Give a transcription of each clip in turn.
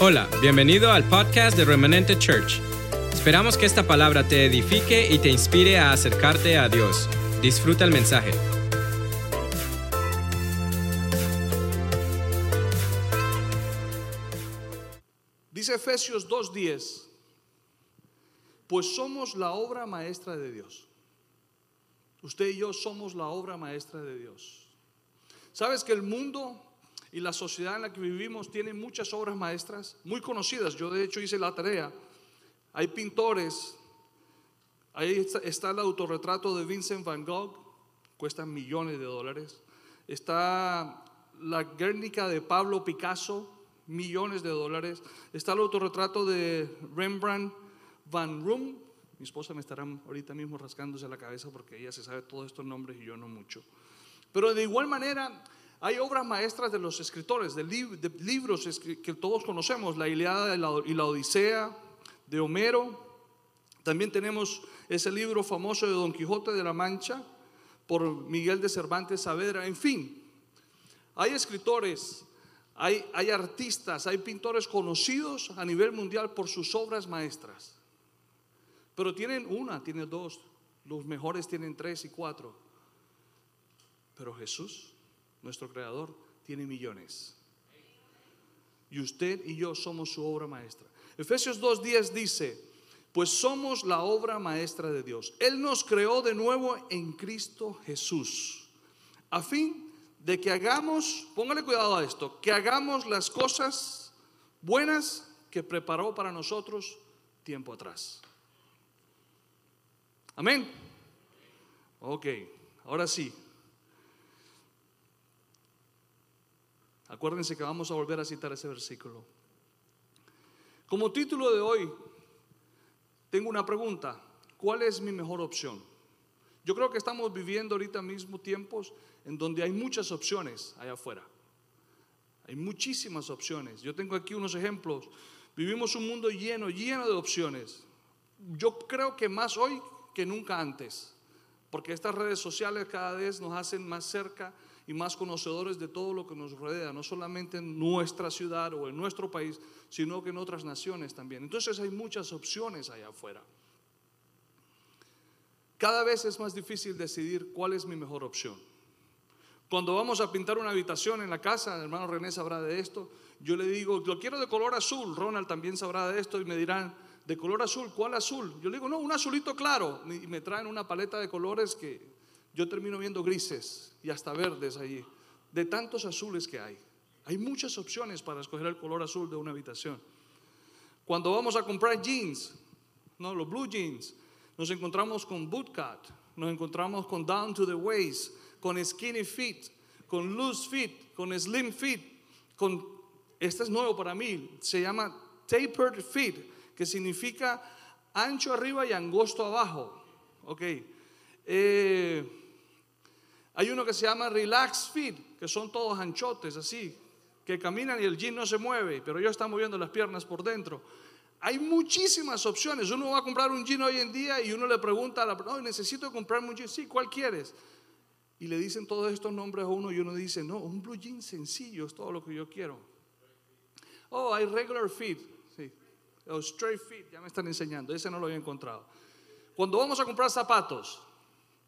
Hola, bienvenido al podcast de Remanente Church. Esperamos que esta palabra te edifique y te inspire a acercarte a Dios. Disfruta el mensaje. Dice Efesios 2.10, pues somos la obra maestra de Dios. Usted y yo somos la obra maestra de Dios. ¿Sabes que el mundo y la sociedad en la que vivimos tiene muchas obras maestras muy conocidas? Yo de hecho hice la tarea. Hay pintores, ahí está, el autorretrato de Vincent Van Gogh, cuesta millones de dólares. Está la Guernica de Pablo Picasso, millones de dólares. Está el autorretrato de Rembrandt Van Room. Mi esposa me estará ahorita mismo rascándose la cabeza porque ella se sabe todos estos nombres y yo no mucho. Pero de igual manera hay obras maestras de los escritores, de, lib- de libros que todos conocemos, la Iliada y la, y la Odisea de Homero. También tenemos ese libro famoso de Don Quijote de la Mancha por Miguel de Cervantes Saavedra. En fin, hay escritores, hay, hay artistas, hay pintores conocidos a nivel mundial por sus obras maestras. Pero tienen una, tienen dos, los mejores tienen tres y cuatro. Pero Jesús, nuestro creador, tiene millones. Y usted y yo somos su obra maestra. Efesios 2.10 dice, pues somos la obra maestra de Dios. Él nos creó de nuevo en Cristo Jesús, a fin de que hagamos, póngale cuidado a esto, que hagamos las cosas buenas que preparó para nosotros tiempo atrás. Amén. Ok, ahora sí. Acuérdense que vamos a volver a citar ese versículo. Como título de hoy, tengo una pregunta. ¿Cuál es mi mejor opción? Yo creo que estamos viviendo ahorita mismo tiempos en donde hay muchas opciones allá afuera. Hay muchísimas opciones. Yo tengo aquí unos ejemplos. Vivimos un mundo lleno, lleno de opciones. Yo creo que más hoy que nunca antes, porque estas redes sociales cada vez nos hacen más cerca y más conocedores de todo lo que nos rodea, no solamente en nuestra ciudad o en nuestro país, sino que en otras naciones también. Entonces hay muchas opciones allá afuera. Cada vez es más difícil decidir cuál es mi mejor opción. Cuando vamos a pintar una habitación en la casa, el hermano René sabrá de esto, yo le digo, lo quiero de color azul, Ronald también sabrá de esto y me dirán, de color azul, ¿cuál azul? Yo le digo, no, un azulito claro. Y me traen una paleta de colores que yo termino viendo grises y hasta verdes allí, de tantos azules que hay. Hay muchas opciones para escoger el color azul de una habitación. Cuando vamos a comprar jeans, no, los blue jeans, nos encontramos con bootcut, nos encontramos con down to the waist, con skinny fit, con loose fit, con slim fit, con este es nuevo para mí, se llama tapered fit, que significa ancho arriba y angosto abajo. Ok. Eh, hay uno que se llama relax fit, que son todos anchotes así, que caminan y el jean no se mueve, pero ellos están moviendo las piernas por dentro. Hay muchísimas opciones. Uno va a comprar un jean hoy en día y uno le pregunta a la persona, necesito comprarme un jean. Sí, ¿cuál quieres? Y le dicen todos estos nombres a uno y uno dice, no, un blue jean sencillo es todo lo que yo quiero. Oh, hay regular fit, sí. O straight fit, ya me están enseñando, ese no lo había encontrado. Cuando vamos a comprar zapatos,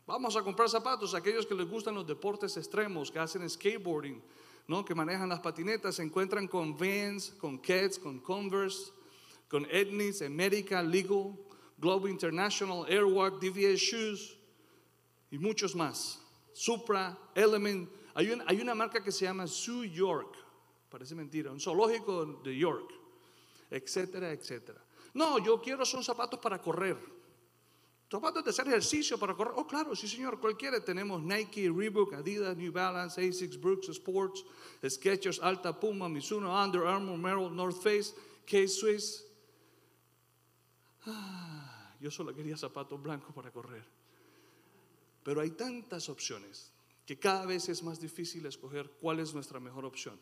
vamos a comprar zapatos, aquellos que les gustan los deportes extremos, que hacen skateboarding, ¿no? que manejan las patinetas, se encuentran con Vans, con Keds, con Converse, con Etnies, America, Legal, Globe International, Airwalk, DVS Shoes y muchos más. Supra, Element. Hay, un- hay una marca que se llama Zoo York, parece mentira, un zoológico de York, etcétera, etcétera. No, yo quiero son zapatos para correr. Zapatos de hacer ejercicio para correr. Oh, claro, sí, señor. Cualquiera. Tenemos Nike, Reebok, Adidas, New Balance, Asics, Brooks Sports, Skechers, Alta, Puma, Mizuno, Under Armour, Merrell, North Face, K-Swiss. Ah, yo solo quería zapatos blancos para correr. Pero hay tantas opciones que cada vez es más difícil escoger cuál es nuestra mejor opción.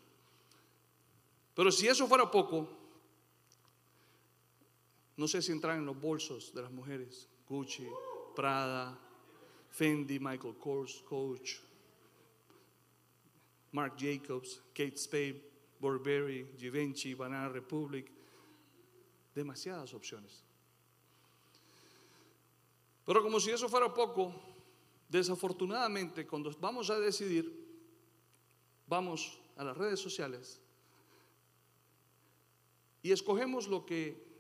Pero si eso fuera poco, no sé si entrar en los bolsos de las mujeres. Gucci, Prada, Fendi, Michael Kors, Coach, Marc Jacobs, Kate Spade, Burberry, Givenchy, Banana Republic, demasiadas opciones. Pero como si eso fuera poco, desafortunadamente cuando vamos a decidir, vamos a las redes sociales y escogemos lo que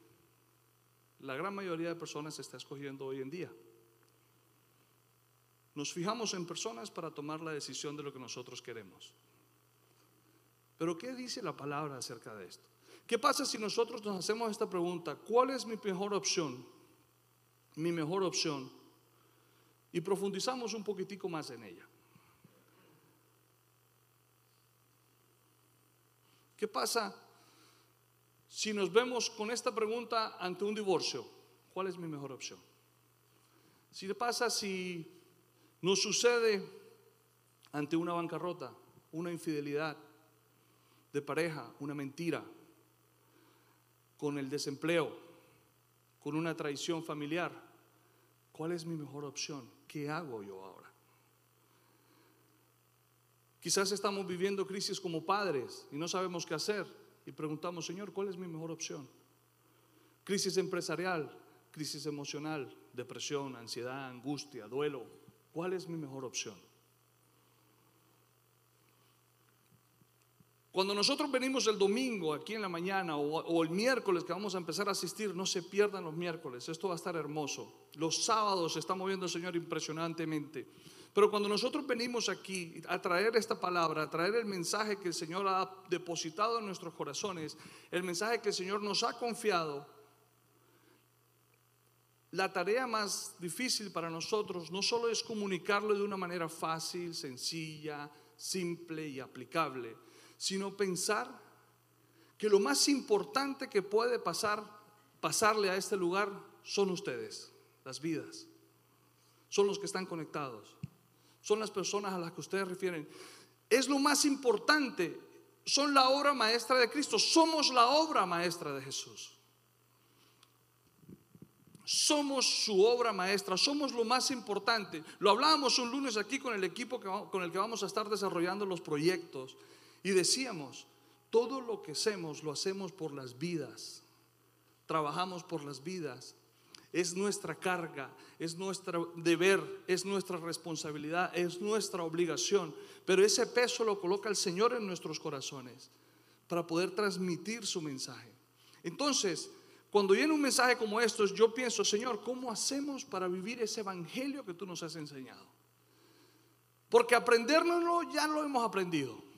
la gran mayoría de personas está escogiendo hoy en día. Nos fijamos en personas para tomar la decisión de lo que nosotros queremos. Pero ¿qué dice la palabra acerca de esto? ¿Qué pasa si nosotros nos hacemos esta pregunta? ¿Cuál es mi mejor opción? Mi mejor opción. Y profundizamos un poquitico más en ella. ¿Qué pasa si nos vemos con esta pregunta ante un divorcio? ¿Cuál es mi mejor opción? Si pasa si nos sucede ante una bancarrota, una infidelidad de pareja, una mentira, con el desempleo, con una traición familiar, ¿cuál es mi mejor opción? ¿Qué hago yo ahora? Quizás estamos viviendo crisis como padres y no sabemos qué hacer y preguntamos, Señor, ¿cuál es mi mejor opción? Crisis empresarial, crisis emocional, depresión, ansiedad, angustia, duelo. ¿Cuál es mi mejor opción? Cuando nosotros venimos el domingo aquí en la mañana o, el miércoles que vamos a empezar a asistir, no se pierdan los miércoles, esto va a estar hermoso. Los sábados se está moviendo el Señor impresionantemente. Pero cuando nosotros venimos aquí a traer esta palabra, a traer el mensaje que el Señor ha depositado en nuestros corazones, el mensaje que el Señor nos ha confiado, la tarea más difícil para nosotros no solo es comunicarlo de una manera fácil, sencilla, simple y aplicable, sino pensar que lo más importante que puede pasar, pasarle a este lugar son ustedes, las vidas. Son los que están conectados. Son las personas a las que ustedes refieren. Es lo más importante. Son la obra maestra de Cristo. Somos la obra maestra de Jesús. Somos su obra maestra, somos lo más importante. Lo hablábamos un lunes aquí con el equipo con el que vamos a estar desarrollando los proyectos. Y decíamos, todo lo que hacemos lo hacemos por las vidas. Trabajamos por las vidas. Es nuestra carga, es nuestro deber, es nuestra responsabilidad, es nuestra obligación. Pero ese peso lo coloca el Señor en nuestros corazones para poder transmitir su mensaje. Entonces, cuando viene un mensaje como estos, yo pienso, Señor, ¿cómo hacemos para vivir ese evangelio que tú nos has enseñado? Porque aprendérnoslo ya lo hemos aprendido.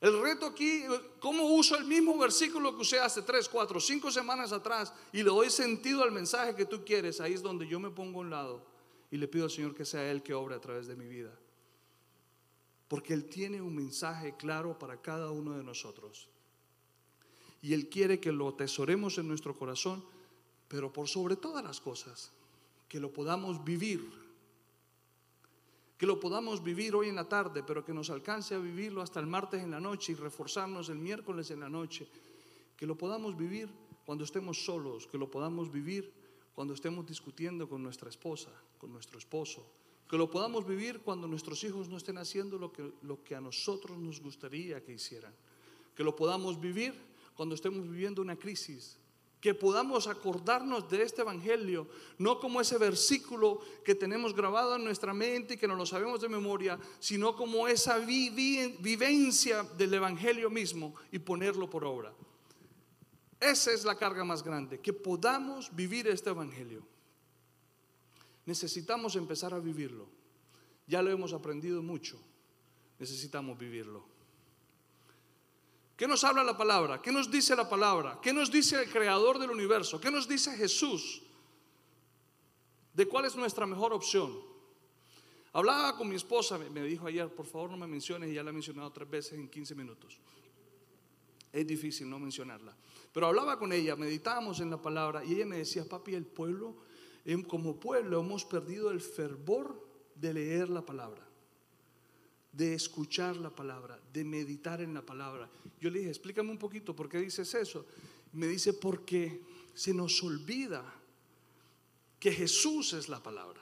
El reto aquí, ¿cómo uso el mismo versículo que usé hace tres, cuatro, cinco semanas atrás y le doy sentido al mensaje que tú quieres? Ahí es donde yo me pongo a un lado y le pido al Señor que sea Él que obre a través de mi vida. Porque Él tiene un mensaje claro para cada uno de nosotros. Y Él quiere que lo atesoremos en nuestro corazón, pero por sobre todas las cosas, que lo podamos vivir que lo podamos vivir hoy en la tarde, pero que nos alcance a vivirlo hasta el martes en la noche y reforzarnos el miércoles en la noche. Que lo podamos vivir cuando estemos solos, que lo podamos vivir cuando estemos discutiendo con nuestra esposa, con nuestro esposo. Que lo podamos vivir cuando nuestros hijos no estén haciendo lo que, lo que a nosotros nos gustaría que hicieran. Que lo podamos vivir cuando estemos viviendo una crisis que podamos acordarnos de este Evangelio, no como ese versículo que tenemos grabado en nuestra mente y que no lo sabemos de memoria, sino como esa vivencia del Evangelio mismo y ponerlo por obra. Esa es la carga más grande, que podamos vivir este Evangelio. Necesitamos empezar a vivirlo. Ya lo hemos aprendido mucho, necesitamos vivirlo. ¿Qué nos habla la palabra? ¿Qué nos dice la palabra? ¿Qué nos dice el creador del universo? ¿Qué nos dice Jesús? ¿De cuál es nuestra mejor opción? Hablaba con mi esposa, me dijo ayer, por favor no me menciones, y ya la he mencionado tres veces en 15 minutos. Es difícil no mencionarla. Pero hablaba con ella, meditábamos en la palabra, y ella me decía, papi, el pueblo, como pueblo hemos perdido el fervor de leer la palabra de escuchar la palabra, de meditar en la palabra. Yo le dije, explícame un poquito, ¿por qué dices eso? Me dice, porque se nos olvida que Jesús es la palabra.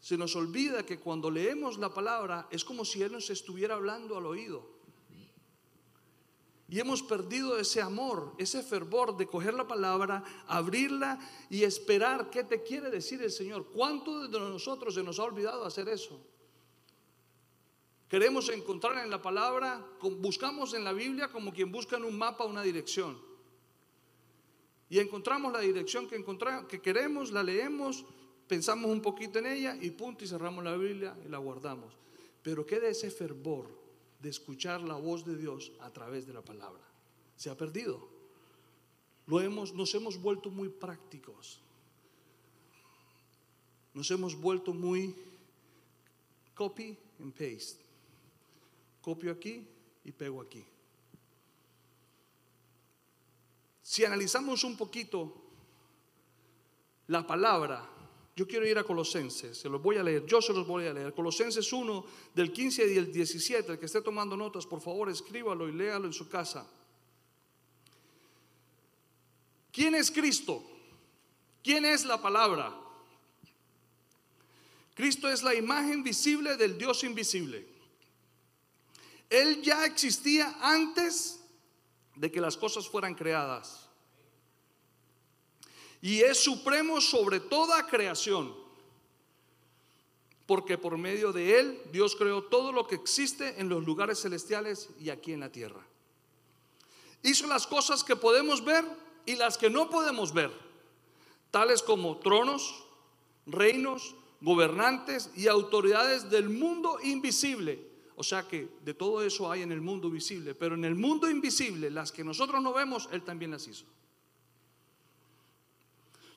se nos olvida que cuando leemos la palabra es como si Él nos estuviera hablando al oído. Y hemos perdido ese amor, ese fervor de coger la palabra, abrirla y esperar qué te quiere decir el Señor. ¿Cuántos de nosotros se nos ha olvidado hacer eso? Queremos encontrar en la palabra, buscamos en la Biblia como quien busca en un mapa una dirección. Y encontramos la dirección que, que queremos, la leemos, pensamos un poquito en ella y punto y cerramos la Biblia y la guardamos. Pero queda ese fervor de escuchar la voz de Dios a través de la palabra. Se ha perdido. Lo hemos, nos hemos vuelto muy prácticos. Nos hemos vuelto muy copy and paste. Copio aquí y pego aquí. Si analizamos un poquito la palabra, yo quiero ir a Colosenses, se los voy a leer, yo se los voy a leer. Colosenses 1, del 15 y el 17, el que esté tomando notas, por favor, escríbalo y léalo en su casa. ¿Quién es Cristo? ¿Quién es la palabra? Cristo es la imagen visible del Dios invisible. Él ya existía antes de que las cosas fueran creadas y es supremo sobre toda creación. Porque por medio de Él Dios creó todo lo que existe en los lugares celestiales y aquí en la tierra. Hizo las cosas que podemos ver y las que no podemos ver, tales como tronos, reinos, gobernantes y autoridades del mundo invisible. O sea que de todo eso hay en el mundo visible, pero en el mundo invisible, las que nosotros no vemos, Él también las hizo.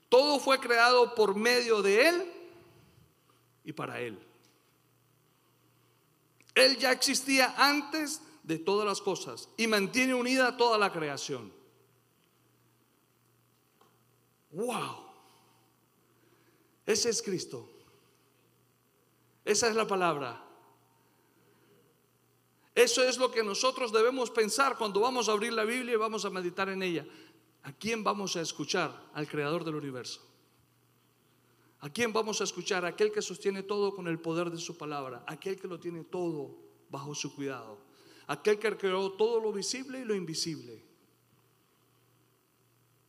Todo fue creado por medio de Él y para Él. Él ya existía antes de todas las cosas y mantiene unida toda la creación. ¡Wow! Ese es Cristo. Esa es la palabra. Eso es lo que nosotros debemos pensar cuando vamos a abrir la Biblia y vamos a meditar en ella. ¿A quién vamos a escuchar? Al creador del universo. ¿A quién vamos a escuchar? Aquel que sostiene todo con el poder de su palabra, aquel que lo tiene todo bajo su cuidado, aquel que creó todo lo visible y lo invisible.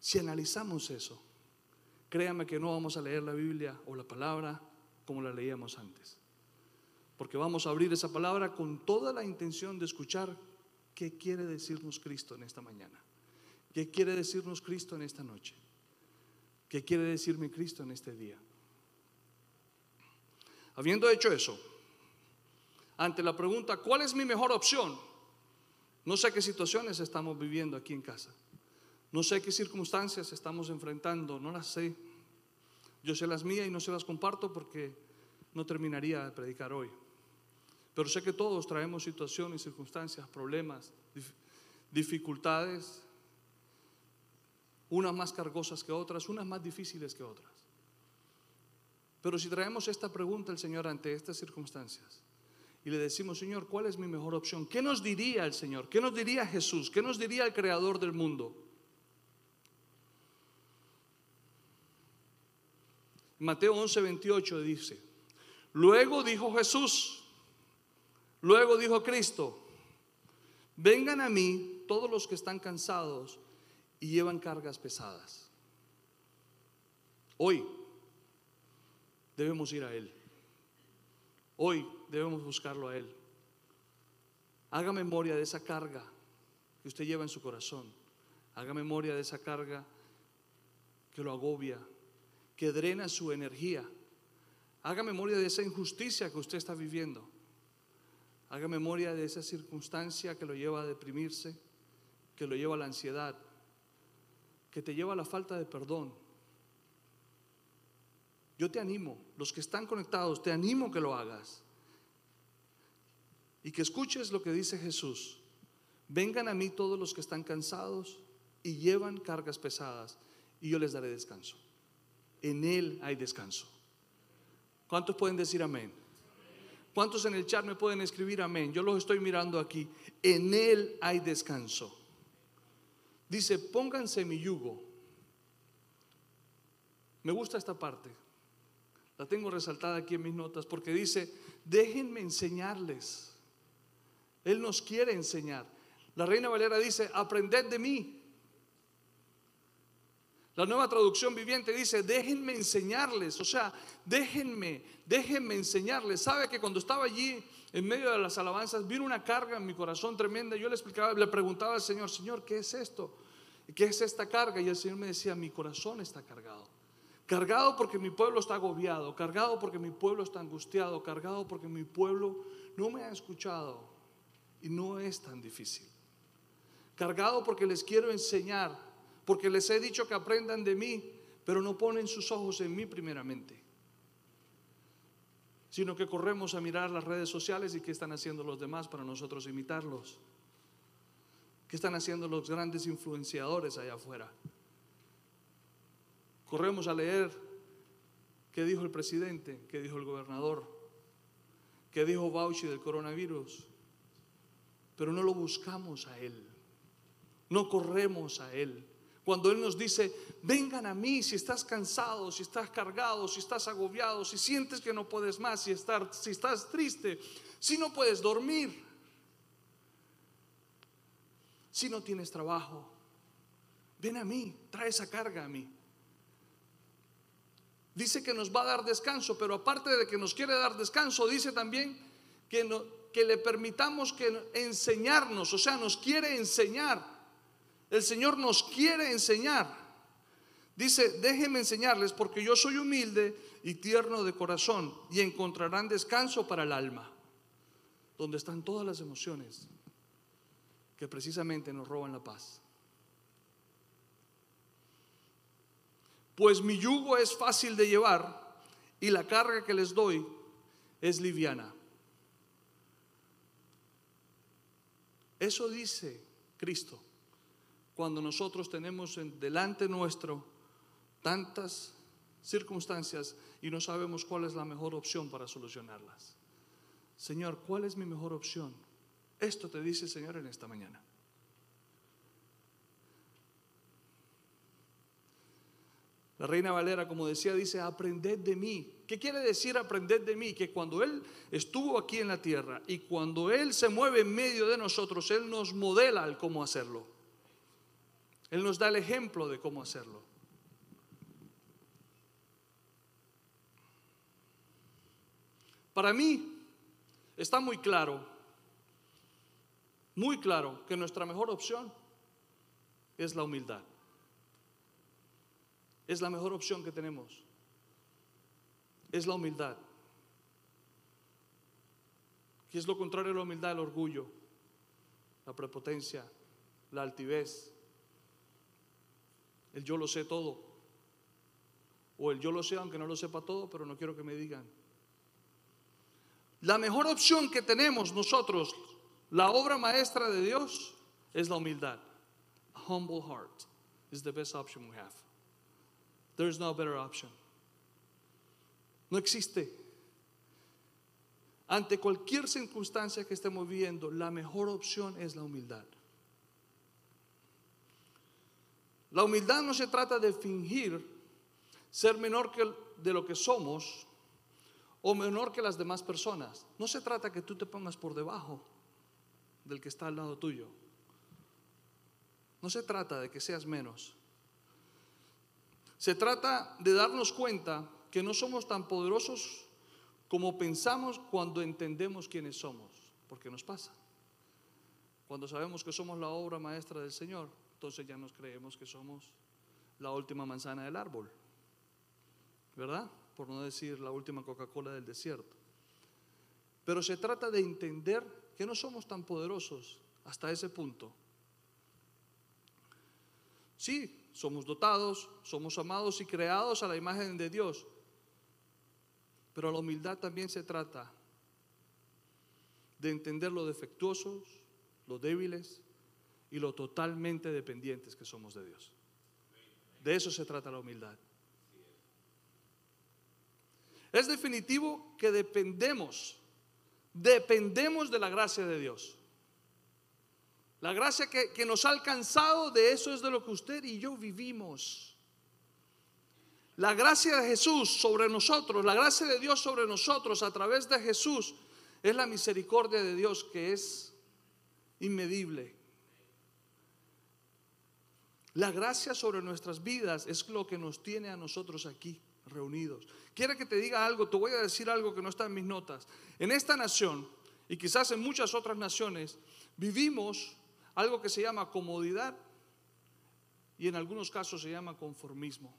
Si analizamos eso, créame que no vamos a leer la Biblia o la palabra como la leíamos antes, porque vamos a abrir esa palabra con toda la intención de escuchar qué quiere decirnos Cristo en esta mañana. ¿Qué quiere decirnos Cristo en esta noche? ¿Qué quiere decirme Cristo en este día? Habiendo hecho eso, ante la pregunta, ¿cuál es mi mejor opción? No sé qué situaciones estamos viviendo aquí en casa. No sé qué circunstancias estamos enfrentando, no las sé. Yo sé las mías y no se las comparto porque no terminaría de predicar hoy. Pero sé que todos traemos situaciones, circunstancias, problemas, dificultades, unas más cargosas que otras, unas más difíciles que otras. Pero si traemos esta pregunta al Señor ante estas circunstancias y le decimos, Señor, ¿cuál es mi mejor opción? ¿Qué nos diría el Señor? ¿Qué nos diría Jesús? ¿Qué nos diría el Creador del mundo? Mateo 11, 28 dice, luego dijo Jesús, luego dijo Cristo, vengan a mí todos los que están cansados y llevan cargas pesadas. Hoy debemos ir a Él. Hoy debemos buscarlo a Él. Haga memoria de esa carga que usted lleva en su corazón. Haga memoria de esa carga que lo agobia, que drena su energía. Haga memoria de esa injusticia que usted está viviendo. Haga memoria de esa circunstancia que lo lleva a deprimirse, que lo lleva a la ansiedad, que te lleva a la falta de perdón. Yo te animo, los que están conectados, te animo que lo hagas. Y que escuches lo que dice Jesús. Vengan a mí todos los que están cansados y llevan cargas pesadas, y yo les daré descanso. En Él hay descanso. ¿Cuántos pueden decir amén? ¿Cuántos en el chat me pueden escribir amén? Yo los estoy mirando aquí. En Él hay descanso. Dice, pónganse mi yugo. Me gusta esta parte. La tengo resaltada aquí en mis notas porque dice, déjenme enseñarles. Él nos quiere enseñar. La Reina Valera dice, aprended de mí. La nueva traducción viviente dice, déjenme enseñarles, o sea, déjenme, déjenme enseñarles. Sabe que cuando estaba allí en medio de las alabanzas, vino una carga en mi corazón tremenda. Yo le explicaba, le preguntaba al Señor, Señor, ¿qué es esto? ¿Qué es esta carga? Y el Señor me decía, mi corazón está cargado. Cargado porque mi pueblo está agobiado, cargado porque mi pueblo está angustiado, cargado porque mi pueblo no me ha escuchado y no es tan difícil. Cargado porque les quiero enseñar, porque les he dicho que aprendan de mí, pero no ponen sus ojos en mí primeramente sino que corremos a mirar las redes sociales y qué están haciendo los demás para nosotros imitarlos. ¿Qué están haciendo los grandes influenciadores allá afuera? Corremos a leer qué dijo el presidente, qué dijo el gobernador, qué dijo Bauchi del coronavirus, pero no lo buscamos a él, no corremos a él. Cuando Él nos dice, vengan a mí si estás cansado, si estás cargado, si estás agobiado, si sientes que no puedes más, si, si estás triste, si no puedes dormir, si no tienes trabajo, ven a mí, trae esa carga a mí. Dice que nos va a dar descanso, pero aparte de que nos quiere dar descanso, dice también que, que le permitamos que enseñarnos, o sea, nos quiere enseñar. El Señor nos quiere enseñar. Dice, déjenme enseñarles porque yo soy humilde y tierno de corazón y encontrarán descanso para el alma, donde están todas las emociones que precisamente nos roban la paz. Pues mi yugo es fácil de llevar y la carga que les doy es liviana. Eso dice Cristo cuando nosotros tenemos delante nuestro tantas circunstancias y no sabemos cuál es la mejor opción para solucionarlas. Señor, ¿cuál es mi mejor opción? Esto te dice el Señor en esta mañana. La reina Valera, como decía, dice, aprended de mí. ¿Qué quiere decir aprended de mí? Que cuando Él estuvo aquí en la tierra y cuando Él se mueve en medio de nosotros, Él nos modela el cómo hacerlo. Él nos da el ejemplo de cómo hacerlo. Para mí está muy claro, muy claro que nuestra mejor opción es la humildad. Es la mejor opción que tenemos. Es la humildad. ¿Qué es lo contrario de la humildad? El orgullo, la prepotencia, la altivez, el yo lo sé todo. O el yo lo sé aunque no lo sepa todo, pero no quiero que me digan. La mejor opción que tenemos nosotros, la obra maestra de Dios, es la humildad. A humble heart is the best option we have. There is no better option. No existe. Ante cualquier circunstancia que estemos viviendo, la mejor opción es la humildad. La humildad no se trata de fingir ser menor que de lo que somos o menor que las demás personas. No se trata que tú te pongas por debajo del que está al lado tuyo. No se trata de que seas menos. Se trata de darnos cuenta que no somos tan poderosos como pensamos cuando entendemos quiénes somos, porque nos pasa. Cuando sabemos que somos la obra maestra del Señor, entonces ya nos creemos que somos la última manzana del árbol, ¿verdad? Por no decir la última Coca-Cola del desierto. Pero se trata de entender que no somos tan poderosos hasta ese punto. Sí, somos dotados, somos amados y creados a la imagen de Dios, pero la humildad también se trata de entender lo defectuosos, lo débiles, y lo totalmente dependientes que somos de Dios. De eso se trata la humildad. Es definitivo que dependemos, dependemos de la gracia de Dios. La gracia que, nos ha alcanzado, de eso es de lo que usted y yo vivimos. La gracia de Jesús sobre nosotros, la gracia de Dios sobre nosotros a través de Jesús es la misericordia de Dios que es inmedible. La gracia sobre nuestras vidas es lo que nos tiene a nosotros aquí reunidos. Quiero que te diga algo, te voy a decir algo que no está en mis notas. En esta nación, y quizás en muchas otras naciones, vivimos algo que se llama comodidad y en algunos casos se llama conformismo.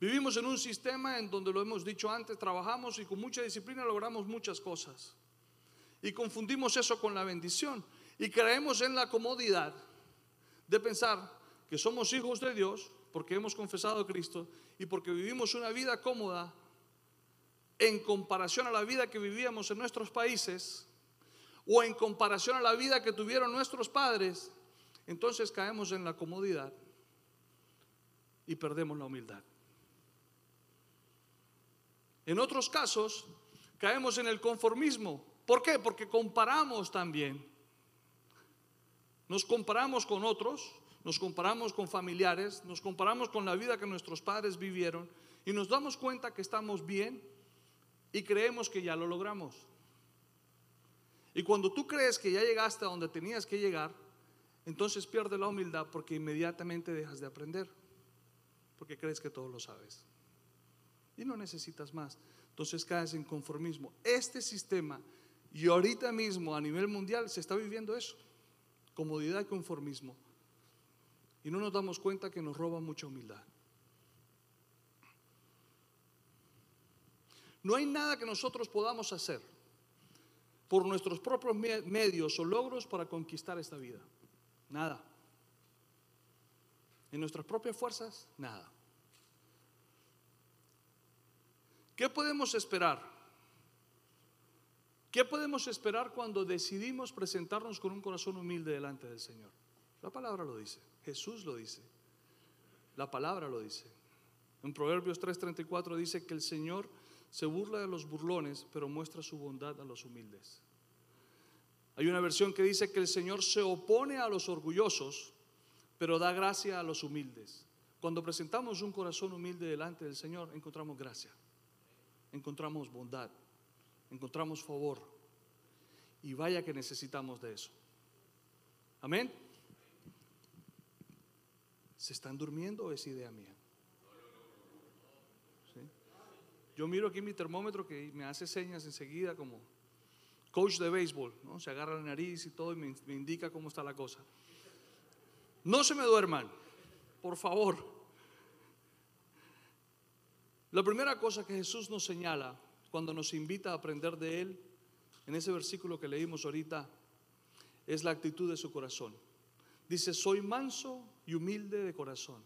Vivimos en un sistema en donde lo hemos dicho antes, trabajamos y con mucha disciplina logramos muchas cosas. Y confundimos eso con la bendición. Y creemos en la comodidad de pensar que somos hijos de Dios porque hemos confesado a Cristo y porque vivimos una vida cómoda en comparación a la vida que vivíamos en nuestros países o en comparación a la vida que tuvieron nuestros padres, entonces caemos en la comodidad y perdemos la humildad. En otros casos, caemos en el conformismo. ¿Por qué? Porque comparamos también. Nos comparamos con otros, nos comparamos con familiares, nos comparamos con la vida que nuestros padres vivieron y nos damos cuenta que estamos bien y creemos que ya lo logramos. Y cuando tú crees que ya llegaste a donde tenías que llegar, entonces pierdes la humildad porque inmediatamente dejas de aprender, porque crees que todo lo sabes y no necesitas más. Entonces caes en conformismo. Este sistema, y ahorita mismo a nivel mundial se está viviendo eso, comodidad y conformismo. Y no nos damos cuenta que nos roba mucha humildad. No hay nada que nosotros podamos hacer por nuestros propios medios o logros para conquistar esta vida. Nada. En nuestras propias fuerzas, nada. ¿Qué podemos esperar? ¿Qué podemos esperar cuando decidimos presentarnos con un corazón humilde delante del Señor? La palabra lo dice, Jesús lo dice, la palabra lo dice. En Proverbios 3:34 dice que el Señor se burla de los burlones, pero muestra su bondad a los humildes. Hay una versión que dice que el Señor se opone a los orgullosos, pero da gracia a los humildes. Cuando presentamos un corazón humilde delante del Señor, encontramos gracia encontramos bondad, encontramos favor. Y vaya que necesitamos de eso. Amén. ¿Se están durmiendo o es idea mía? Yo miro aquí mi termómetro que me hace señas enseguida como coach de béisbol, ¿no? Se agarra la nariz y todo y me, me indica cómo está la cosa. No se me duerman, por favor. La primera cosa que Jesús nos señala cuando nos invita a aprender de Él, en ese versículo que leímos ahorita, es la actitud de su corazón. Dice, soy manso y humilde de corazón.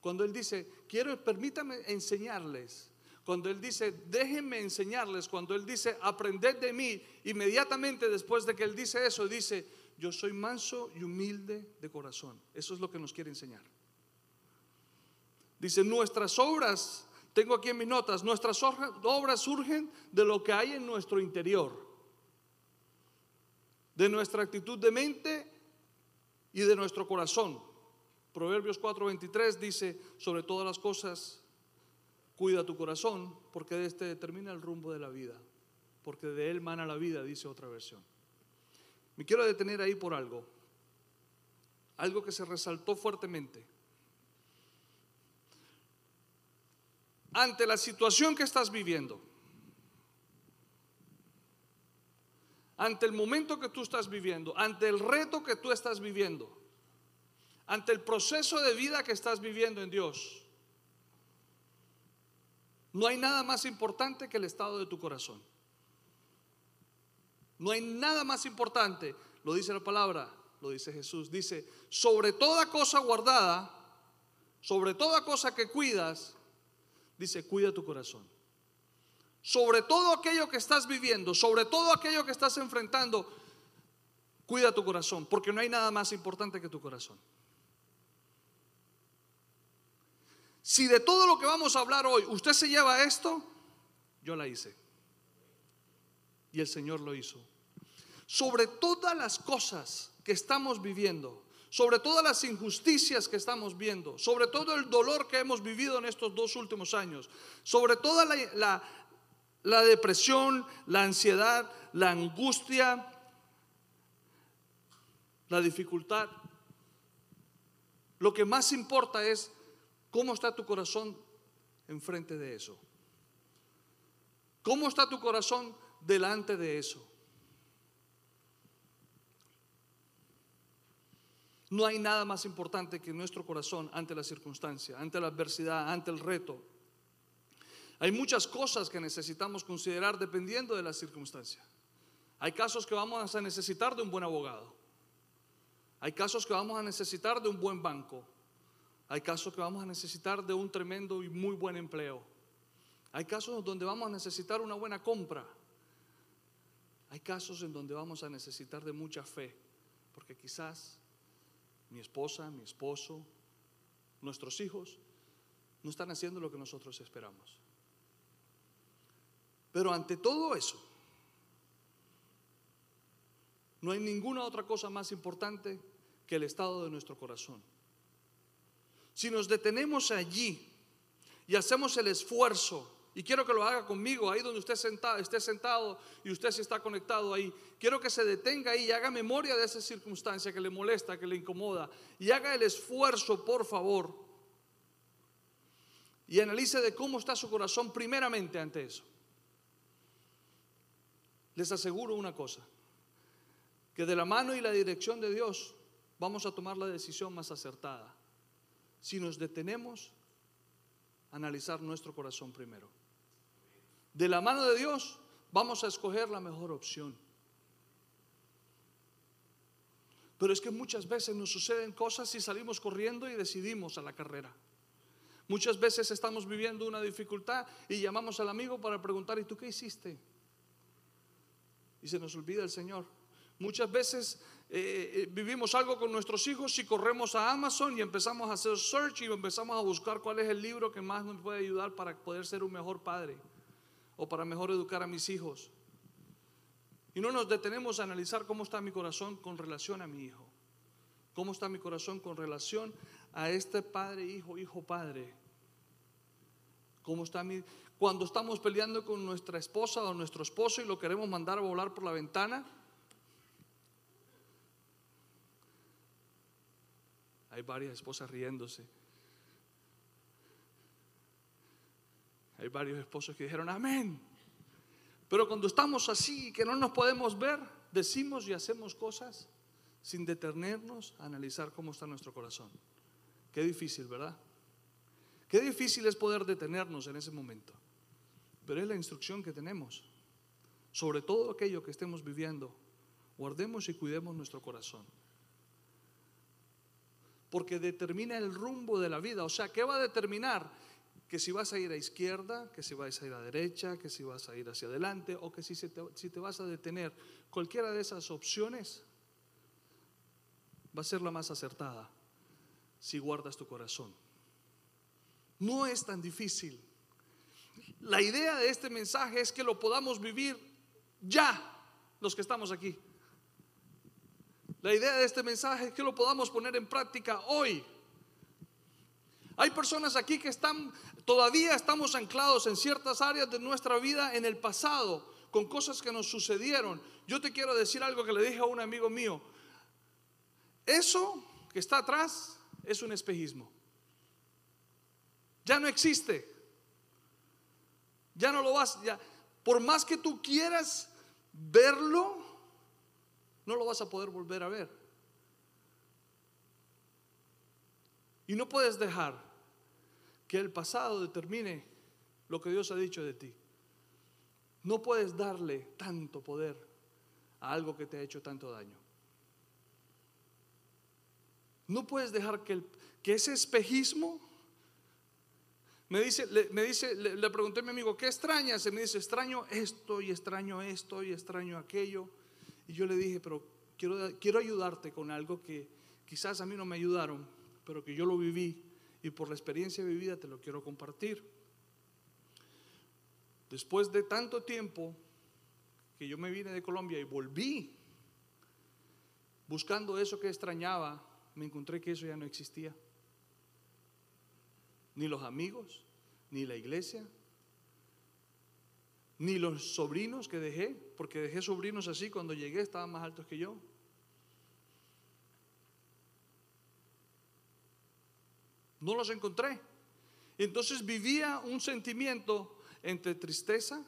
Cuando Él dice, quiero, permítame enseñarles. Cuando Él dice, déjenme enseñarles. Cuando Él dice, aprended de mí. Inmediatamente después de que Él dice eso, dice, yo soy manso y humilde de corazón. Eso es lo que nos quiere enseñar. Dice, nuestras obras tengo aquí en mis notas, nuestras obras surgen de lo que hay en nuestro interior, de nuestra actitud de mente y de nuestro corazón. Proverbios 4:23 dice, sobre todas las cosas, cuida tu corazón, porque de este determina el rumbo de la vida, porque de él mana la vida, dice otra versión. Me quiero detener ahí por algo, algo que se resaltó fuertemente. Ante la situación que estás viviendo, ante el momento que tú estás viviendo, ante el reto que tú estás viviendo, ante el proceso de vida que estás viviendo en Dios, no hay nada más importante que el estado de tu corazón. No hay nada más importante, lo dice la palabra, lo dice Jesús, dice, sobre toda cosa guardada, sobre toda cosa que cuidas, dice, cuida tu corazón. Sobre todo aquello que estás viviendo, sobre todo aquello que estás enfrentando, cuida tu corazón, porque no hay nada más importante que tu corazón. Si de todo lo que vamos a hablar hoy usted se lleva esto, yo la hice. Y el Señor lo hizo. Sobre todas las cosas que estamos viviendo, sobre todas las injusticias que estamos viendo, sobre todo el dolor que hemos vivido en estos dos últimos años, sobre toda la, la depresión, la ansiedad, la angustia, la dificultad. Lo que más importa es cómo está tu corazón enfrente de eso. ¿Cómo está tu corazón delante de eso? No hay nada más importante que nuestro corazón ante la circunstancia, ante la adversidad, ante el reto. Hay muchas cosas que necesitamos considerar dependiendo de la circunstancia. Hay casos que vamos a necesitar de un buen abogado. Hay casos que vamos a necesitar de un buen banco. Hay casos que vamos a necesitar de un tremendo y muy buen empleo. Hay casos donde vamos a necesitar una buena compra. Hay casos en donde vamos a necesitar de mucha fe, porque quizás mi esposa, mi esposo, nuestros hijos, no están haciendo lo que nosotros esperamos. Pero ante todo eso, no hay ninguna otra cosa más importante que el estado de nuestro corazón. Si nos detenemos allí y hacemos el esfuerzo y quiero que lo haga conmigo, ahí donde usted sentado, esté sentado y usted se está conectado ahí. Quiero que se detenga ahí y haga memoria de esa circunstancia que le molesta, que le incomoda. Y haga el esfuerzo, por favor. Y analice de cómo está su corazón primeramente ante eso. Les aseguro una cosa, que de la mano y la dirección de Dios vamos a tomar la decisión más acertada. Si nos detenemos analizar nuestro corazón primero de la mano de Dios, vamos a escoger la mejor opción. Pero es que muchas veces nos suceden cosas y salimos corriendo y decidimos a la carrera. Muchas veces estamos viviendo una dificultad y llamamos al amigo para preguntar, ¿y tú qué hiciste? Y se nos olvida el Señor. Muchas veces eh, eh, vivimos algo con nuestros hijos y corremos a Amazon y empezamos a hacer search y empezamos a buscar cuál es el libro que más nos puede ayudar para poder ser un mejor padre o para mejor educar a mis hijos. Y no nos detenemos a analizar cómo está mi corazón con relación a mi hijo. ¿Cómo está mi corazón con relación a este padre, hijo, hijo, padre? ¿Cómo está mi... Cuando estamos peleando con nuestra esposa o nuestro esposo y lo queremos mandar a volar por la ventana, hay varias esposas riéndose. Hay varios esposos que dijeron amén. Pero cuando estamos así, que no nos podemos ver, decimos y hacemos cosas sin detenernos a analizar cómo está nuestro corazón. Qué difícil, ¿verdad? Qué difícil es poder detenernos en ese momento. Pero es la instrucción que tenemos. Sobre todo aquello que estemos viviendo, guardemos y cuidemos nuestro corazón. Porque determina el rumbo de la vida. O sea, ¿qué va a determinar? Que si vas a ir a izquierda, que si vas a ir a derecha, que si vas a ir hacia adelante o que si, si te vas a detener. Cualquiera de esas opciones va a ser la más acertada si guardas tu corazón. No es tan difícil. La idea de este mensaje es que lo podamos vivir ya, los que estamos aquí. La idea de este mensaje es que lo podamos poner en práctica hoy. Hay personas aquí que están, todavía estamos anclados en ciertas áreas de nuestra vida en el pasado, con cosas que nos sucedieron. Yo te quiero decir algo que le dije a un amigo mío. Eso que está atrás es un espejismo. Ya no existe. Ya no lo vas, ya, por más que tú quieras verlo, no lo vas a poder volver a ver. Y no puedes dejar que el pasado determine lo que Dios ha dicho de ti. No puedes darle tanto poder a algo que te ha hecho tanto daño. No puedes dejar que, ese espejismo me dice, le, me dice le, pregunté a mi amigo, ¿qué extrañas? Y me dice, extraño esto y extraño esto y extraño aquello. Y yo le dije, pero quiero, quiero ayudarte con algo que quizás a mí no me ayudaron pero que yo lo viví y por la experiencia vivida te lo quiero compartir. Después de tanto tiempo que yo me vine de Colombia y volví buscando eso que extrañaba me encontré que eso ya no existía. Ni los amigos, ni la iglesia, ni los sobrinos que dejé, porque dejé sobrinos así cuando llegué estaban más altos que yo. No los encontré. Entonces vivía un sentimiento entre tristeza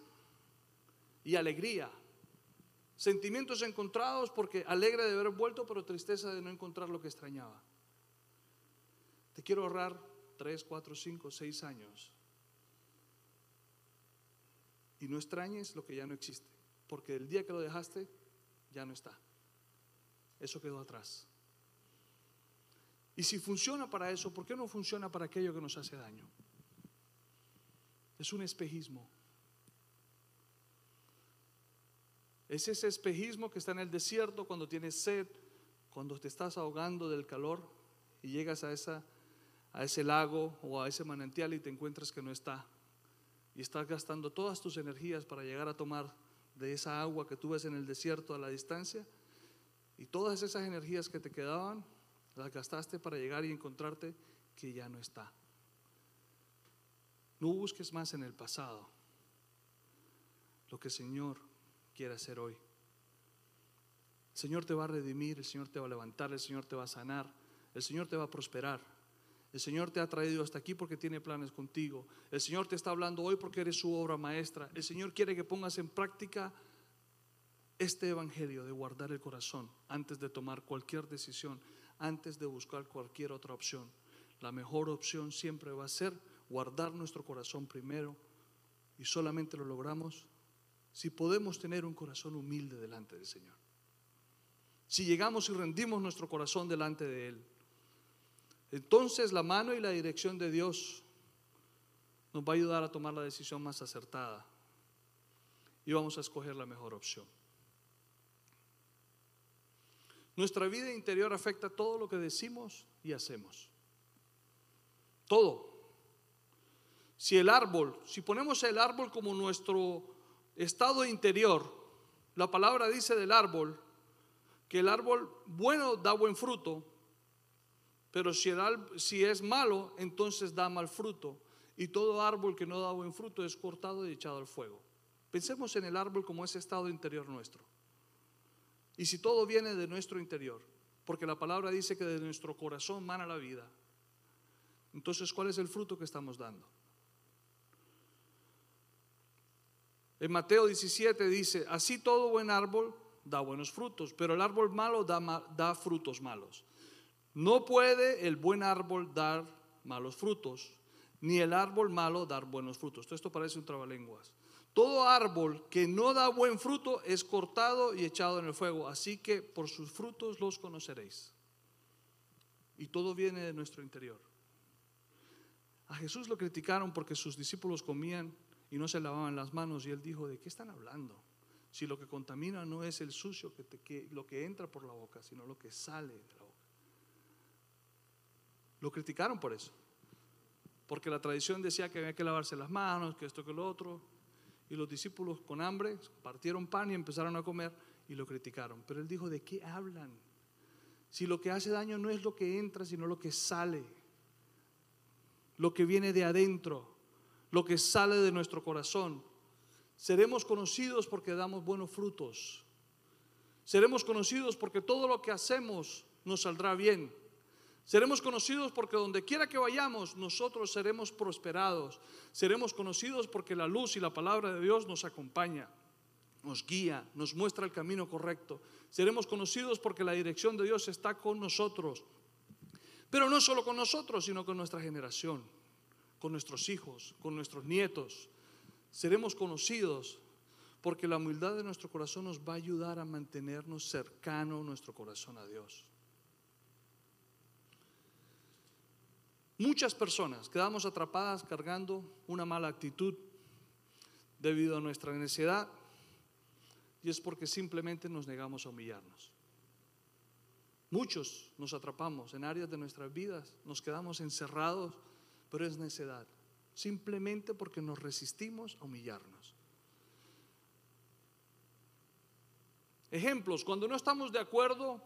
y alegría. Sentimientos encontrados porque alegre de haber vuelto, pero tristeza de no encontrar lo que extrañaba. Te quiero ahorrar 3, 4, 5, 6 años. Y no extrañes lo que ya no existe, porque el día que lo dejaste, ya no está. Eso quedó atrás. Y si funciona para eso, ¿por qué no funciona para aquello que nos hace daño? Es un espejismo. Es ese espejismo que está en el desierto cuando tienes sed, cuando te estás ahogando del calor y llegas a, esa, a ese lago o a ese manantial y te encuentras que no está. Y estás gastando todas tus energías para llegar a tomar de esa agua que tú ves en el desierto a la distancia. Y todas esas energías que te quedaban, las gastaste para llegar y encontrarte que ya no está. No busques más en el pasado lo que el Señor quiere hacer hoy. El Señor te va a redimir, el Señor te va a levantar, el Señor te va a sanar, el Señor te va a prosperar. El Señor te ha traído hasta aquí porque tiene planes contigo. El Señor te está hablando hoy porque eres su obra maestra. El Señor quiere que pongas en práctica este evangelio de guardar el corazón antes de tomar cualquier decisión, antes de buscar cualquier otra opción. La mejor opción siempre va a ser guardar nuestro corazón primero y solamente lo logramos si podemos tener un corazón humilde delante del Señor. Si llegamos y rendimos nuestro corazón delante de Él. Entonces la mano y la dirección de Dios nos va a ayudar a tomar la decisión más acertada y vamos a escoger la mejor opción. Nuestra vida interior afecta todo lo que decimos y hacemos. Todo. Si el árbol, si ponemos el árbol como nuestro estado interior, la palabra dice del árbol que el árbol bueno da buen fruto, pero si, si es malo, entonces da mal fruto. Y todo árbol que no da buen fruto es cortado y echado al fuego. Pensemos en el árbol como ese estado interior nuestro. Y si todo viene de nuestro interior, porque la palabra dice que de nuestro corazón mana la vida, entonces ¿cuál es el fruto que estamos dando? En Mateo 17 dice, así todo buen árbol da buenos frutos, pero el árbol malo da, frutos malos. No puede el buen árbol dar malos frutos, ni el árbol malo dar buenos frutos. Esto parece un trabalenguas. Todo árbol que no da buen fruto es cortado y echado en el fuego, así que por sus frutos los conoceréis. Y todo viene de nuestro interior. A Jesús lo criticaron porque sus discípulos comían y no se lavaban las manos y él dijo, ¿de qué están hablando? Si lo que contamina no es el sucio, que, lo que entra por la boca, sino lo que sale de la boca. Lo criticaron por eso, porque la tradición decía que había que lavarse las manos, que esto, que lo otro, y los discípulos con hambre partieron pan y empezaron a comer y lo criticaron. Pero él dijo, ¿de qué hablan? Si lo que hace daño no es lo que entra, sino lo que sale, lo que viene de adentro lo que sale de nuestro corazón. Seremos conocidos porque damos buenos frutos. Seremos conocidos porque todo lo que hacemos nos saldrá bien. Seremos conocidos porque donde quiera que vayamos, nosotros seremos prosperados. Seremos conocidos porque la luz y la palabra de Dios nos acompaña, nos guía, nos muestra el camino correcto. Seremos conocidos porque la dirección de Dios está con nosotros. Pero no solo con nosotros, sino con nuestra generación con nuestros hijos, con nuestros nietos. Seremos conocidos porque la humildad de nuestro corazón nos va a ayudar a mantenernos cercano nuestro corazón a Dios. Muchas personas quedamos atrapadas cargando una mala actitud debido a nuestra necesidad y es porque simplemente nos negamos a humillarnos. Muchos nos atrapamos en áreas de nuestras vidas, nos quedamos encerrados pero es necedad, simplemente porque nos resistimos a humillarnos. Ejemplos, cuando no estamos de acuerdo,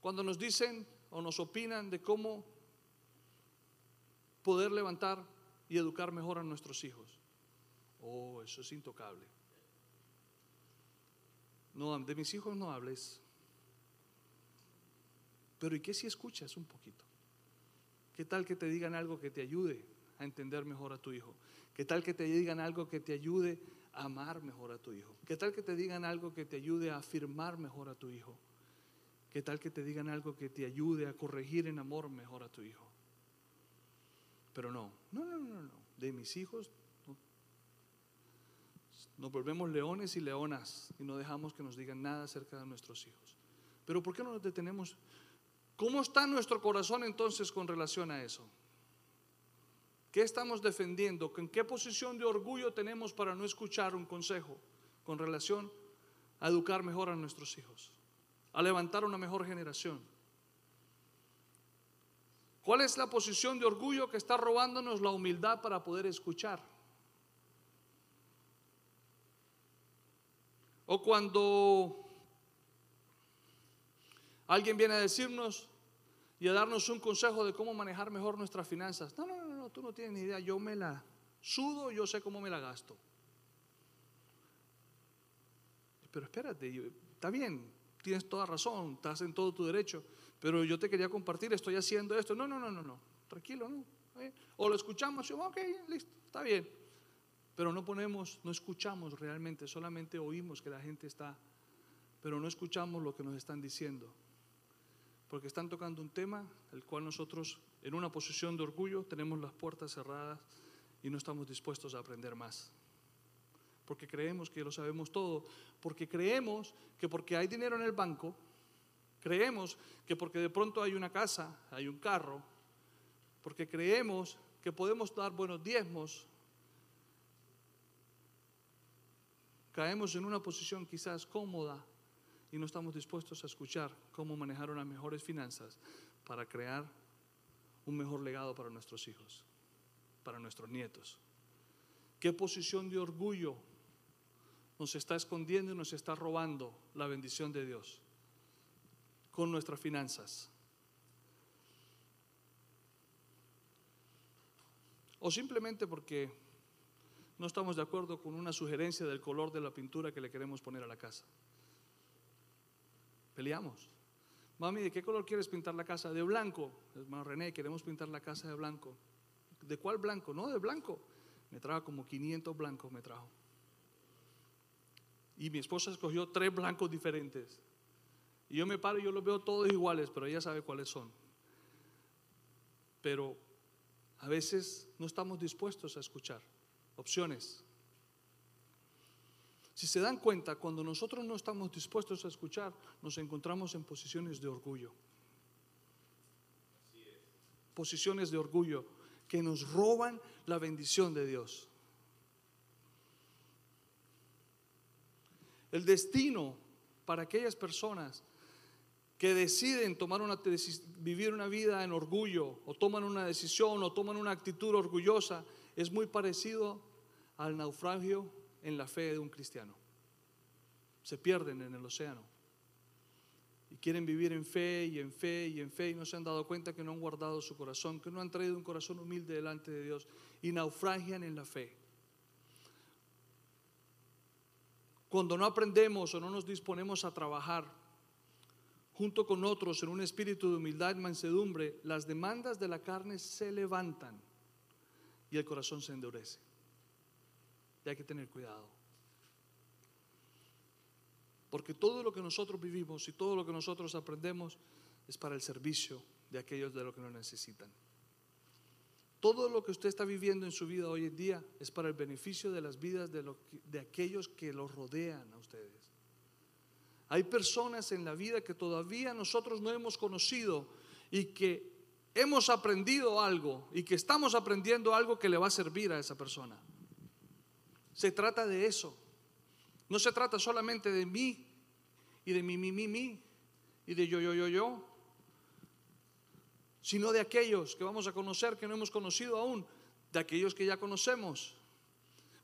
cuando nos dicen o nos opinan de cómo poder levantar y educar mejor a nuestros hijos. Oh, eso es intocable. No, de mis hijos no hables. Pero ¿y qué si escuchas un poquito? ¿Qué tal que te digan algo que te ayude a entender mejor a tu hijo? ¿Qué tal que te digan algo que te ayude a amar mejor a tu hijo? ¿Qué tal que te digan algo que te ayude a afirmar mejor a tu hijo? ¿Qué tal que te digan algo que te ayude a corregir en amor mejor a tu hijo? Pero no, no, no, no, no. De mis hijos nos volvemos leones y leonas y no dejamos que nos digan nada acerca de nuestros hijos. Pero ¿por qué no nos detenemos? ¿Cómo está nuestro corazón entonces con relación a eso? ¿Qué estamos defendiendo? ¿En qué posición de orgullo tenemos para no escuchar un consejo con relación a educar mejor a nuestros hijos? A levantar una mejor generación. ¿Cuál es la posición de orgullo que está robándonos la humildad para poder escuchar? O cuando alguien viene a decirnos y a darnos un consejo de cómo manejar mejor nuestras finanzas. No, no, no, no, tú no tienes ni idea. Yo me la sudo, yo sé cómo me la gasto. Pero espérate, está bien, tienes toda razón, estás en todo tu derecho, pero yo te quería compartir, estoy haciendo esto. No, no, no, no, no, tranquilo, no. O lo escuchamos, ok, listo, está bien. Pero no ponemos, no escuchamos realmente, solamente oímos que la gente está, pero no escuchamos lo que nos están diciendo porque están tocando un tema el cual nosotros en una posición de orgullo tenemos las puertas cerradas y no estamos dispuestos a aprender más. Porque creemos que lo sabemos todo, porque creemos que porque hay dinero en el banco, creemos que porque de pronto hay una casa, hay un carro, porque creemos que podemos dar buenos diezmos, caemos en una posición quizás cómoda y no estamos dispuestos a escuchar cómo manejar unas mejores finanzas para crear un mejor legado para nuestros hijos, para nuestros nietos. ¿Qué posición de orgullo nos está escondiendo y nos está robando la bendición de Dios con nuestras finanzas? O simplemente porque no estamos de acuerdo con una sugerencia del color de la pintura que le queremos poner a la casa. Peleamos. Mami, ¿de qué color quieres pintar la casa? De blanco. Hermano René, queremos pintar la casa de blanco. ¿De cuál blanco? No, de blanco. Me trajo como 500 blancos, me trajo. Y mi esposa escogió tres blancos diferentes. Y yo me paro y yo los veo todos iguales, pero ella sabe cuáles son. Pero a veces no estamos dispuestos a escuchar opciones. Si se dan cuenta, cuando nosotros no estamos dispuestos a escuchar, nos encontramos en posiciones de orgullo. Posiciones de orgullo que nos roban la bendición de Dios. El destino para aquellas personas que deciden tomar una, vivir una vida en orgullo o toman una decisión o toman una actitud orgullosa es muy parecido al naufragio en la fe de un cristiano. Se pierden en el océano. Y quieren vivir en fe y en fe y en fe y no se han dado cuenta que no han guardado su corazón, que no han traído un corazón humilde delante de Dios y naufragian en la fe. Cuando no aprendemos o no nos disponemos a trabajar junto con otros en un espíritu de humildad y mansedumbre, las demandas de la carne se levantan y el corazón se endurece. Y hay que tener cuidado. Porque todo lo que nosotros vivimos y todo lo que nosotros aprendemos es para el servicio de aquellos de los que nos necesitan. Todo lo que usted está viviendo en su vida hoy en día es para el beneficio de las vidas de, de aquellos que los rodean a ustedes. Hay personas en la vida que todavía nosotros no hemos conocido y que hemos aprendido algo y que estamos aprendiendo algo que le va a servir a esa persona. Se trata de eso. No se trata solamente de mí y de mi, mi, mi, mi y de yo, yo, yo, yo, sino de aquellos que vamos a conocer que no hemos conocido aún, de aquellos que ya conocemos.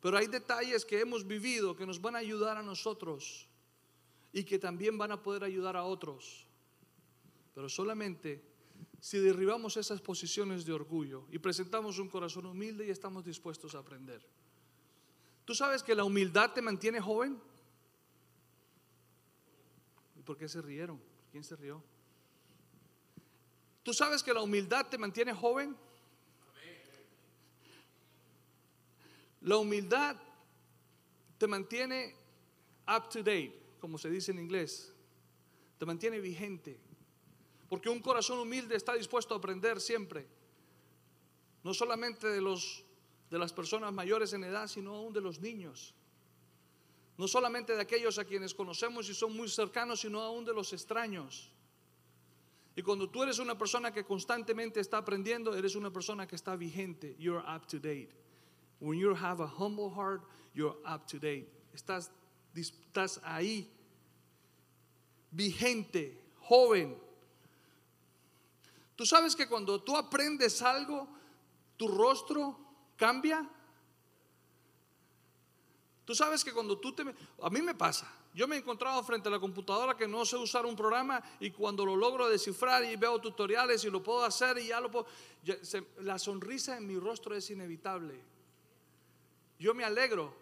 Pero hay detalles que hemos vivido que nos van a ayudar a nosotros y que también van a poder ayudar a otros. Pero solamente si derribamos esas posiciones de orgullo y presentamos un corazón humilde y estamos dispuestos a aprender. ¿Tú sabes que la humildad te mantiene joven? ¿Y por qué se rieron? ¿Quién se rió? ¿Tú sabes que la humildad te mantiene joven? La humildad te mantiene up to date, como se dice en inglés. Te mantiene vigente. Porque un corazón humilde está dispuesto a aprender siempre. No solamente de, los, de las personas mayores en edad, sino aún de los niños. No solamente de aquellos a quienes conocemos y son muy cercanos, sino aún de los extraños. Y cuando tú eres una persona que constantemente está aprendiendo, eres una persona que está vigente. You're up to date. When you have a humble heart, you're up to date. Estás, estás ahí, vigente, joven. Tú sabes que cuando tú aprendes algo, tu rostro cambia. Tú sabes que cuando tú te... A mí me pasa. Yo me he encontrado frente a la computadora que no sé usar un programa y cuando lo logro descifrar y veo tutoriales y lo puedo hacer y ya lo puedo... la sonrisa en mi rostro es inevitable. Yo me alegro.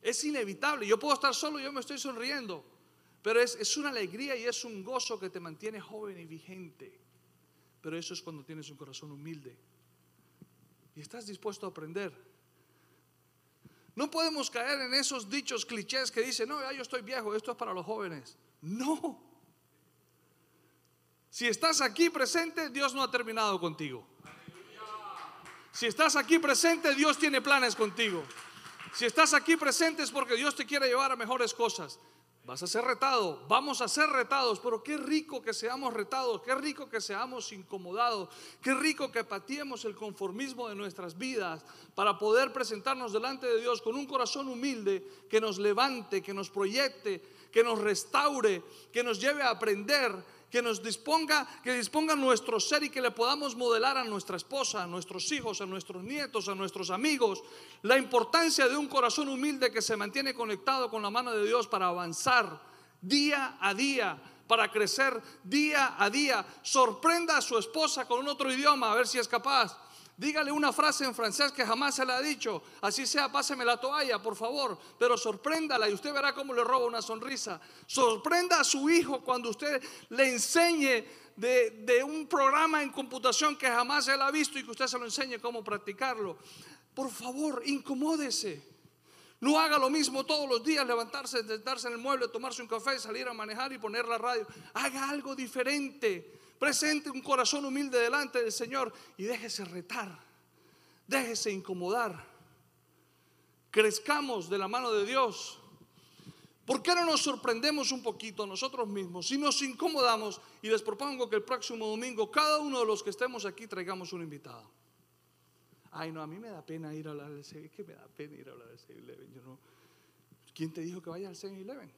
Es inevitable. Yo puedo estar solo yo me estoy sonriendo. Pero es, es una alegría y es un gozo que te mantiene joven y vigente. Pero eso es cuando tienes un corazón humilde. Y estás dispuesto a aprender. No podemos caer en esos dichos clichés que dicen, no, yo estoy viejo, esto es para los jóvenes. No. Si estás aquí presente, Dios no ha terminado contigo. Si estás aquí presente, Dios tiene planes contigo. Si estás aquí presente es porque Dios te quiere llevar a mejores cosas. Vas a ser retado, vamos a ser retados, pero qué rico que seamos retados, qué rico que seamos incomodados, qué rico que patiemos el conformismo de nuestras vidas para poder presentarnos delante de Dios con un corazón humilde que nos levante, que nos proyecte, que nos restaure, que nos lleve a aprender que nos disponga, que disponga nuestro ser y que le podamos modelar a nuestra esposa, a nuestros hijos, a nuestros nietos, a nuestros amigos, la importancia de un corazón humilde que se mantiene conectado con la mano de Dios para avanzar día a día, para crecer día a día. Sorprenda a su esposa con un otro idioma, a ver si es capaz. Dígale una frase en francés que jamás se le ha dicho. Así sea, páseme la toalla, por favor. Pero sorpréndala y usted verá cómo le roba una sonrisa. Sorprenda a su hijo cuando usted le enseñe de, un programa en computación que jamás él ha visto y que usted se lo enseñe cómo practicarlo. Por favor, incomódese. No haga lo mismo todos los días, levantarse, sentarse en el mueble, tomarse un café, salir a manejar y poner la radio. Haga algo diferente. Presente un corazón humilde delante del Señor y déjese retar, déjese incomodar. Crezcamos de la mano de Dios. ¿Por qué no nos sorprendemos un poquito nosotros mismos? Si nos incomodamos y les propongo que el próximo domingo cada uno de los que estemos aquí traigamos un invitado. Ay, no, a mí me da pena ir a hablar del 7 que me da pena ir a hablar del 7-Eleven. ¿Quién te dijo que vaya al 7-Eleven?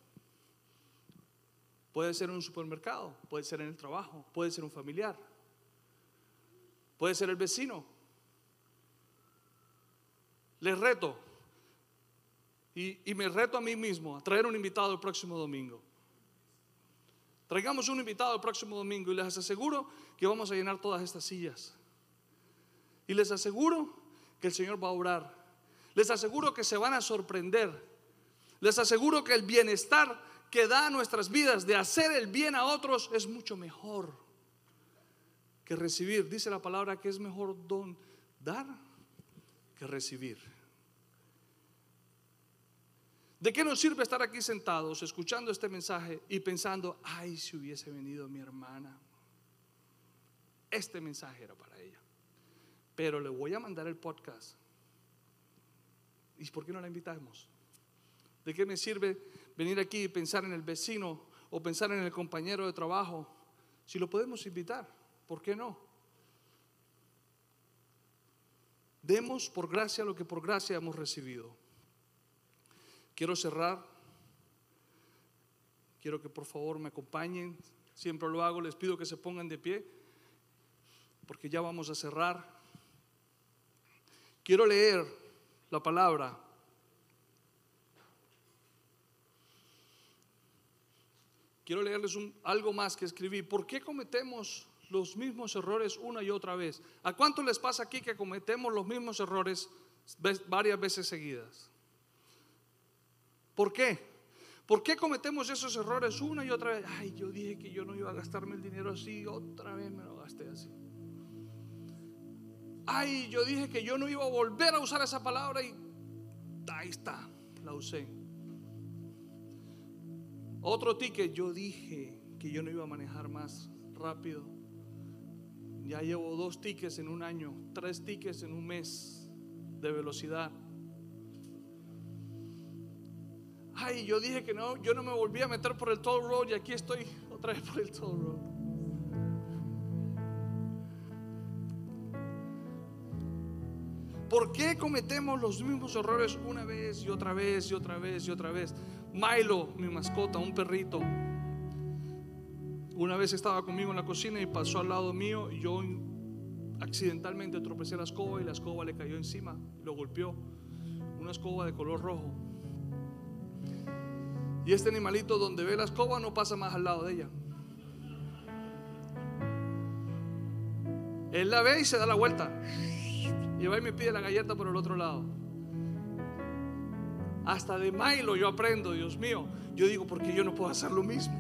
Puede ser en un supermercado, puede ser en el trabajo, puede ser un familiar, puede ser el vecino. Les reto, y, y, me reto a mí mismo a traer un invitado el próximo domingo. Traigamos un invitado el próximo domingo y les aseguro que vamos a llenar todas estas sillas. Y les aseguro que el Señor va a orar. Les aseguro que se van a sorprender. Les aseguro que el bienestar que da nuestras vidas de hacer el bien a otros es mucho mejor que recibir. Dice la palabra que es mejor don, dar que recibir. ¿De qué nos sirve estar aquí sentados escuchando este mensaje y pensando, ay, si hubiese venido mi hermana? Este mensaje era para ella. Pero le voy a mandar el podcast. ¿Y por qué no la invitamos? ¿De qué me sirve venir aquí y pensar en el vecino o pensar en el compañero de trabajo, si lo podemos invitar, ¿por qué no? Demos por gracia lo que por gracia hemos recibido. Quiero cerrar. Quiero que por favor me acompañen. Siempre lo hago. Les pido que se pongan de pie. Porque ya vamos a cerrar. Quiero leer la palabra Quiero leerles algo más que escribí. ¿Por qué cometemos los mismos errores una y otra vez. ¿A cuánto les pasa aquí que cometemos los mismos errores varias veces seguidas? ¿Por qué? ¿Por qué cometemos esos errores una y otra vez? Ay, yo dije que yo no iba a gastarme el dinero así, otra vez me lo gasté así. Ay, yo dije que yo no iba a volver a usar esa palabra y ahí está, la usé. Otro ticket, yo dije que yo no iba a manejar más rápido. Ya llevo dos tickets en un año, tres tickets en un mes de velocidad. Ay, yo dije que no, yo no me volví a meter por el toll road y aquí estoy otra vez por el toll road. ¿Por qué cometemos los mismos errores una vez y otra vez y otra vez y otra vez? Milo, mi mascota, un perrito, una vez estaba conmigo en la cocina y pasó al lado mío y yo accidentalmente tropecé la escoba y la escoba le cayó encima, lo golpeó. Una escoba de color rojo. Y este animalito donde ve la escoba no pasa más al lado de ella. Él la ve y se da la vuelta. Y va y me pide la galleta por el otro lado. Hasta de Milo yo aprendo, Dios mío. Yo digo, porque yo no puedo hacer lo mismo?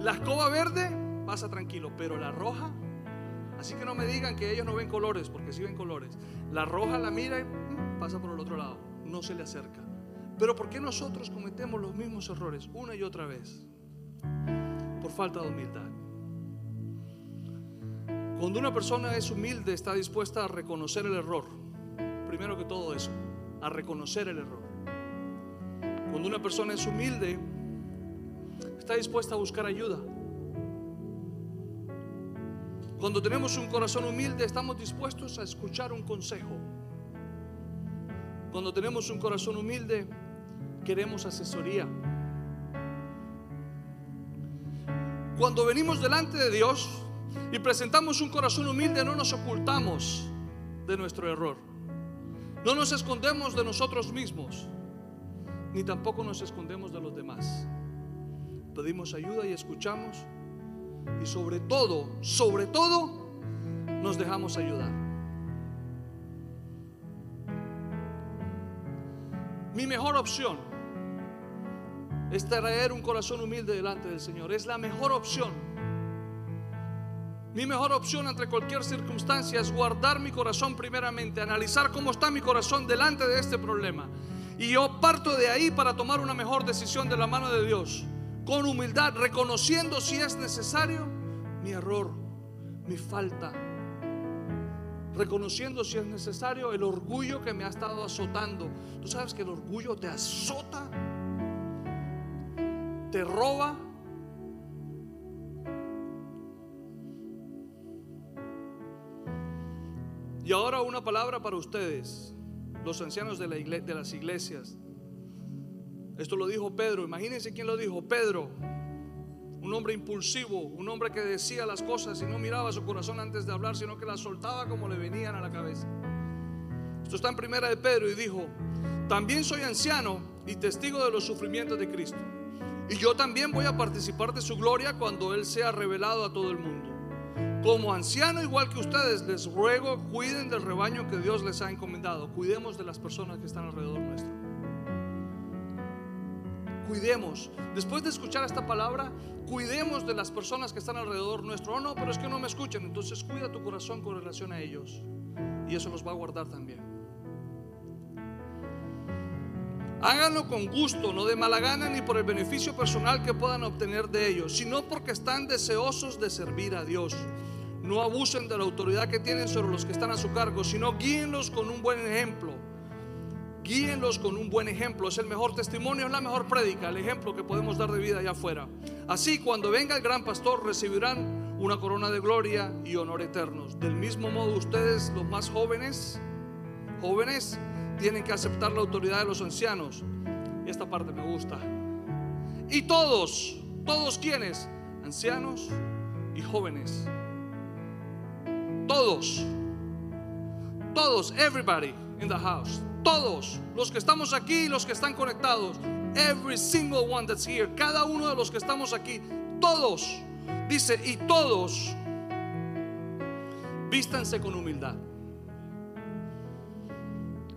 La escoba verde pasa tranquilo, pero la roja, así que no me digan que ellos no ven colores, porque sí ven colores. La roja la mira y mm, pasa por el otro lado, no se le acerca. Pero ¿por qué nosotros cometemos los mismos errores una y otra vez? Por falta de humildad. Cuando una persona es humilde, está dispuesta a reconocer el error. Primero que todo eso, a reconocer el error. Cuando una persona es humilde, está dispuesta a buscar ayuda. Cuando tenemos un corazón humilde, estamos dispuestos a escuchar un consejo. Cuando tenemos un corazón humilde, queremos asesoría. Cuando venimos delante de Dios, y presentamos un corazón humilde, no nos ocultamos de nuestro error. No nos escondemos de nosotros mismos, ni tampoco nos escondemos de los demás. Pedimos ayuda y escuchamos. Y sobre todo, sobre todo, nos dejamos ayudar. Mi mejor opción es traer un corazón humilde delante del Señor. Es la mejor opción mi mejor opción ante cualquier circunstancia es guardar mi corazón primeramente, analizar cómo está mi corazón delante de este problema. Y yo parto de ahí para tomar una mejor decisión de la mano de Dios, con humildad, reconociendo si es necesario mi error, mi falta, reconociendo si es necesario el orgullo que me ha estado azotando. Tú sabes que el orgullo te azota, te roba Y ahora una palabra para ustedes, los ancianos de, la de las iglesias. Esto lo dijo Pedro. Imagínense quién lo dijo. Pedro, un hombre impulsivo, un hombre que decía las cosas y no miraba su corazón antes de hablar, sino que las soltaba como le venían a la cabeza. Esto está en primera de Pedro y dijo, también soy anciano y testigo de los sufrimientos de Cristo. Y yo también voy a participar de su gloria cuando Él sea revelado a todo el mundo. Como anciano, igual que ustedes, les ruego, cuiden del rebaño que Dios les ha encomendado. Cuidemos de las personas que están alrededor nuestro. Cuidemos. Después de escuchar esta palabra, cuidemos de las personas que están alrededor nuestro. Oh, no, pero es que no me escuchan. Entonces cuida tu corazón con relación a ellos. Y eso los va a guardar también. Háganlo con gusto, no de mala gana ni por el beneficio personal que puedan obtener de ellos, sino porque están deseosos de servir a Dios. No abusen de la autoridad que tienen sobre los que están a su cargo, sino guíenlos con un buen ejemplo. Guíenlos con un buen ejemplo. Es el mejor testimonio, es la mejor prédica, el ejemplo que podemos dar de vida allá afuera. Así, cuando venga el gran pastor, recibirán una corona de gloria y honor eternos. Del mismo modo, ustedes, los más jóvenes, jóvenes, tienen que aceptar la autoridad de los ancianos. Esta parte me gusta. Y todos, todos quienes, ancianos y jóvenes. Todos, todos, everybody in the house. todos los que estamos aquí y los que están conectados, every single one that's here, cada uno de los que estamos aquí, todos, dice, y todos, vístanse con humildad.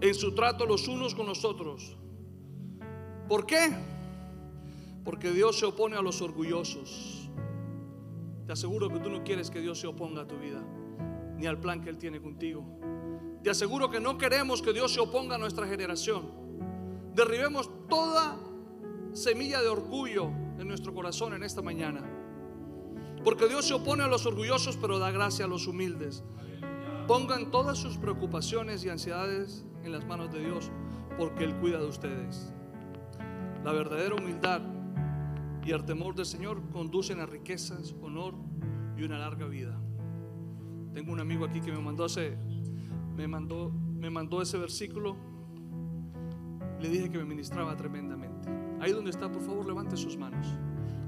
En su trato los unos con los otros. ¿Por qué? Porque Dios se opone a los orgullosos. Te aseguro que tú no quieres que Dios se oponga a tu vida, ni al plan que Él tiene contigo. Te aseguro que no queremos que Dios se oponga a nuestra generación. Derribemos toda semilla de orgullo en nuestro corazón en esta mañana. Porque Dios se opone a los orgullosos, pero da gracia a los humildes. Pongan todas sus preocupaciones y ansiedades en las manos de Dios, porque Él cuida de ustedes. La verdadera humildad y el temor del Señor conducen a riquezas, honor y una larga vida. Tengo un amigo aquí que me mandó ese, me mandó, me mandó ese versículo. Le dije que me ministraba tremendamente. Ahí donde está, por favor, levante sus manos.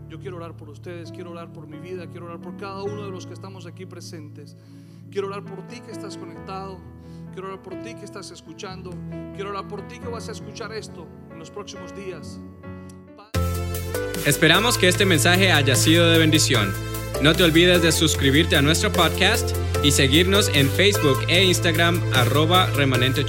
Yo quiero orar por ustedes, quiero orar por mi vida, quiero orar por cada uno de los que estamos aquí presentes. Quiero orar por ti que estás conectado. Quiero orar por ti que estás escuchando. Quiero orar por ti que vas a escuchar esto en los próximos días. Esperamos que este mensaje haya sido de bendición. No te olvides de suscribirte a nuestro podcast y seguirnos en Facebook e Instagram arroba remanente.